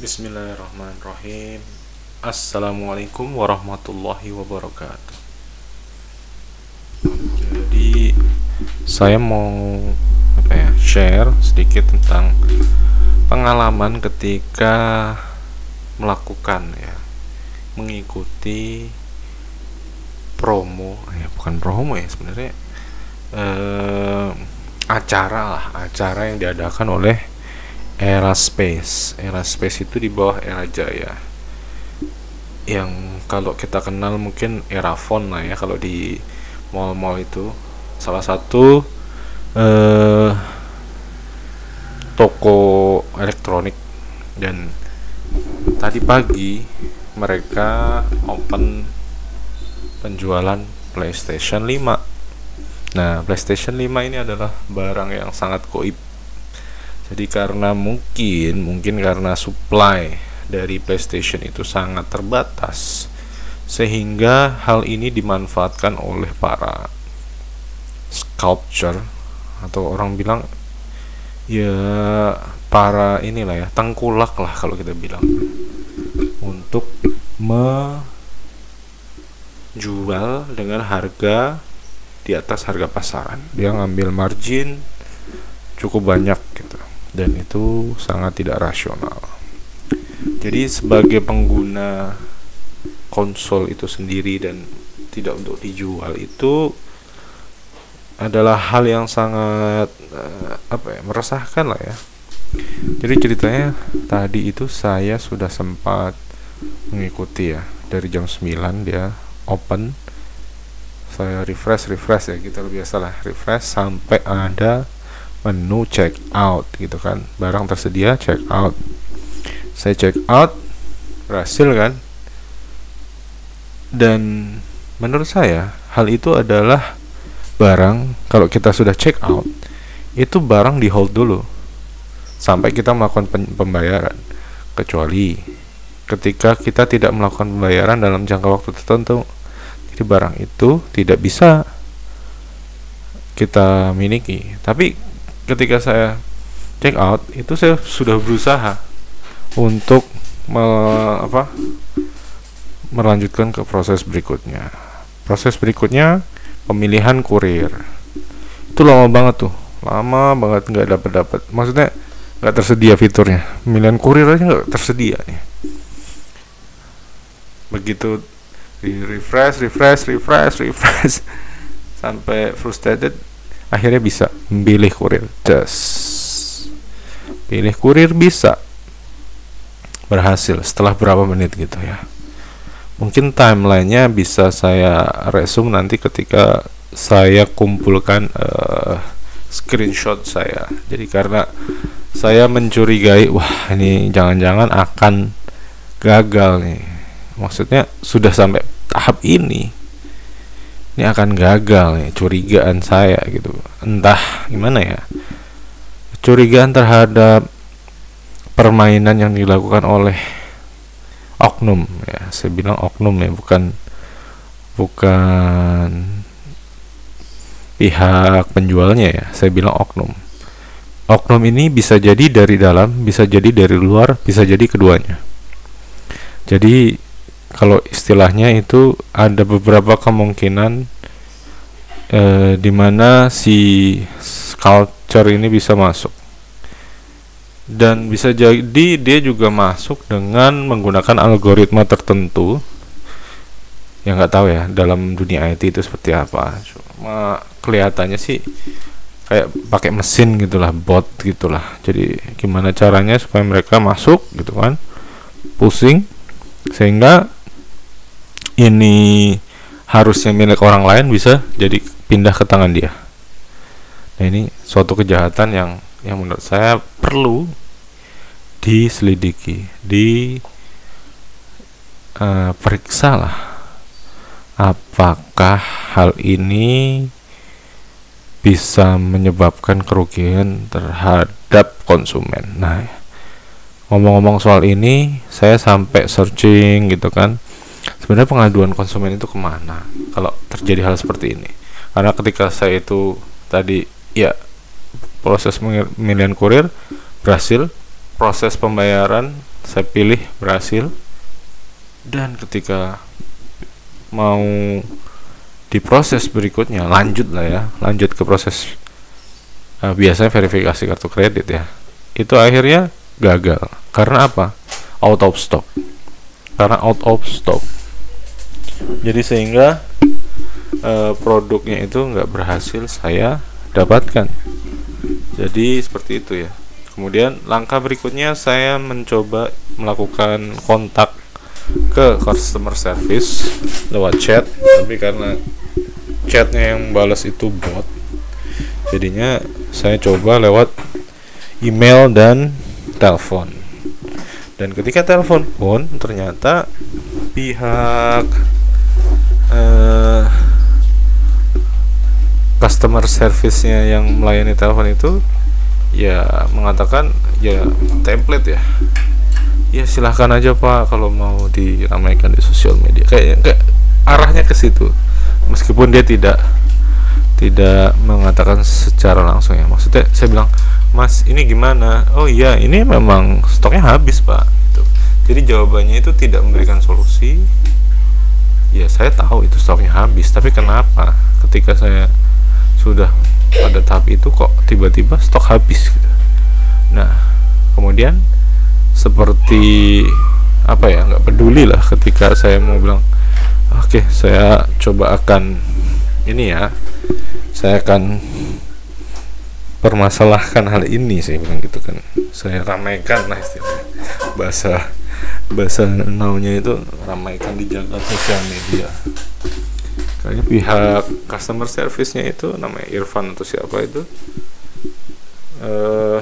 Bismillahirrahmanirrahim. Assalamualaikum warahmatullahi wabarakatuh. Jadi saya mau apa ya share sedikit tentang pengalaman ketika melakukan ya mengikuti promo ya bukan promo ya sebenarnya eh, acara lah acara yang diadakan oleh era space. Era space itu di bawah era jaya. Yang kalau kita kenal mungkin era phone lah ya kalau di mall-mall itu. Salah satu eh, toko elektronik. Dan tadi pagi mereka open penjualan PlayStation 5 nah PlayStation 5 ini adalah barang yang sangat koib jadi karena mungkin mungkin karena supply dari PlayStation itu sangat terbatas sehingga hal ini dimanfaatkan oleh para sculpture atau orang bilang ya para inilah ya tengkulak lah kalau kita bilang untuk menjual dengan harga di atas harga pasaran. Dia ngambil margin cukup banyak dan itu sangat tidak rasional. Jadi sebagai pengguna konsol itu sendiri dan tidak untuk dijual itu adalah hal yang sangat uh, apa ya meresahkan lah ya. Jadi ceritanya tadi itu saya sudah sempat mengikuti ya dari jam 9 dia open saya refresh refresh ya kita gitu, biasa lah refresh sampai ada menu check out gitu kan. Barang tersedia check out. Saya check out berhasil kan? Dan menurut saya hal itu adalah barang kalau kita sudah check out itu barang di hold dulu. Sampai kita melakukan pembayaran. Kecuali ketika kita tidak melakukan pembayaran dalam jangka waktu tertentu jadi barang itu tidak bisa kita miliki. Tapi ketika saya check out itu saya sudah berusaha untuk me, apa melanjutkan ke proses berikutnya. Proses berikutnya pemilihan kurir. Itu lama banget tuh. Lama banget nggak dapat dapat maksudnya nggak tersedia fiturnya. Pemilihan kurir aja nggak tersedia nih. Begitu di refresh refresh refresh refresh sampai frustrated akhirnya bisa pilih kurir. Just pilih kurir bisa. Berhasil setelah berapa menit gitu ya. Mungkin timelinenya bisa saya resume nanti ketika saya kumpulkan uh, screenshot saya. Jadi karena saya mencurigai wah ini jangan-jangan akan gagal nih. Maksudnya sudah sampai tahap ini ini akan gagal nih curigaan saya gitu. Entah gimana ya. Curigaan terhadap permainan yang dilakukan oleh oknum ya. Saya bilang oknum ya bukan bukan pihak penjualnya ya. Saya bilang oknum. Oknum ini bisa jadi dari dalam bisa jadi dari luar bisa jadi keduanya. Jadi kalau istilahnya itu ada beberapa kemungkinan eh, di mana si culture ini bisa masuk. Dan bisa jadi dia juga masuk dengan menggunakan algoritma tertentu. Yang nggak tahu ya dalam dunia IT itu seperti apa. Cuma kelihatannya sih kayak pakai mesin gitulah bot gitulah. Jadi gimana caranya supaya mereka masuk gitu kan pusing sehingga ini harusnya milik orang lain bisa jadi pindah ke tangan dia. Nah ini suatu kejahatan yang yang menurut saya perlu diselidiki, di uh, periksa lah apakah hal ini bisa menyebabkan kerugian terhadap konsumen. Nah, ngomong-ngomong soal ini, saya sampai searching gitu kan sebenarnya pengaduan konsumen itu ke mana kalau terjadi hal seperti ini? Karena ketika saya itu tadi ya proses pemilihan kurir berhasil proses pembayaran saya pilih berhasil dan ketika mau diproses berikutnya lanjut lah ya lanjut ke proses uh, biasanya verifikasi kartu kredit ya itu akhirnya gagal. Karena apa? Out of stock. Karena out of stock jadi sehingga uh, produknya itu nggak berhasil saya dapatkan. Jadi seperti itu ya. Kemudian langkah berikutnya saya mencoba melakukan kontak ke customer service lewat chat. Tapi karena chatnya yang balas itu bot jadinya saya coba lewat email dan telepon. Dan ketika telepon pun ternyata pihak customer service-nya yang melayani telepon itu ya mengatakan ya template ya. Ya silahkan aja pak kalau mau diramaikan di sosial media. Kayak kayak arahnya ke situ. Meskipun dia tidak tidak mengatakan secara langsung ya. Maksudnya saya bilang mas ini gimana? Oh iya ini memang stoknya habis pak. Gitu. jadi jawabannya itu tidak memberikan solusi. Ya saya tahu itu stoknya habis tapi kenapa? Ketika saya sudah pada tahap itu kok tiba-tiba stok habis gitu. Nah, kemudian seperti apa ya nggak peduli lah ketika saya mau bilang oke okay, saya coba akan ini ya saya akan permasalahkan hal ini saya bilang gitu kan. Saya ramaikan lah istilahnya. Bahasa bahasa naunya itu ramaikan di jagat sosial media kayaknya pihak customer service-nya itu namanya Irfan atau siapa itu uh,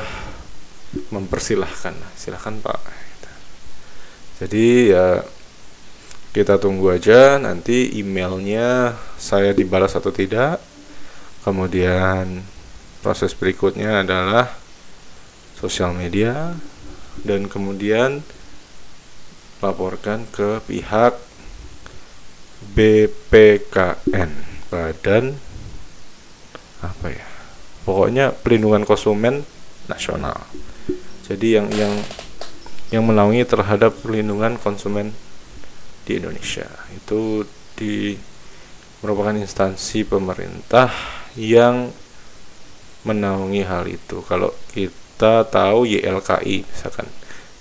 mempersilahkan. Silahkan pak. Jadi ya kita tunggu aja. Nanti emailnya saya dibalas atau tidak. Kemudian proses berikutnya adalah sosial media. Dan kemudian laporkan ke pihak BPKN Badan apa ya pokoknya pelindungan konsumen nasional. Jadi yang yang yang menaungi terhadap perlindungan konsumen di Indonesia. Itu di merupakan instansi pemerintah yang menaungi hal itu. Kalau kita tahu YLKI misalkan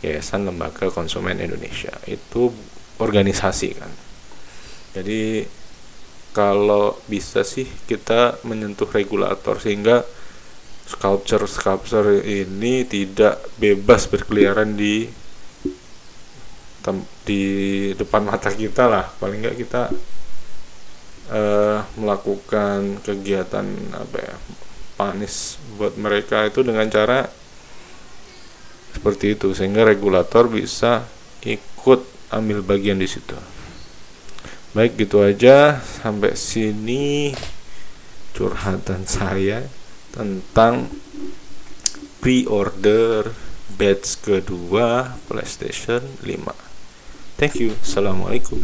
Yayasan Lembaga Konsumen Indonesia itu organisasi kan jadi kalau bisa sih kita menyentuh regulator sehingga sculpture sculpture ini tidak bebas berkeliaran di di depan mata kita lah paling nggak kita uh, melakukan kegiatan apa ya panis buat mereka itu dengan cara seperti itu sehingga regulator bisa ikut ambil bagian di situ. Baik gitu aja sampai sini curhatan saya tentang pre-order batch kedua PlayStation 5. Thank you. Assalamualaikum.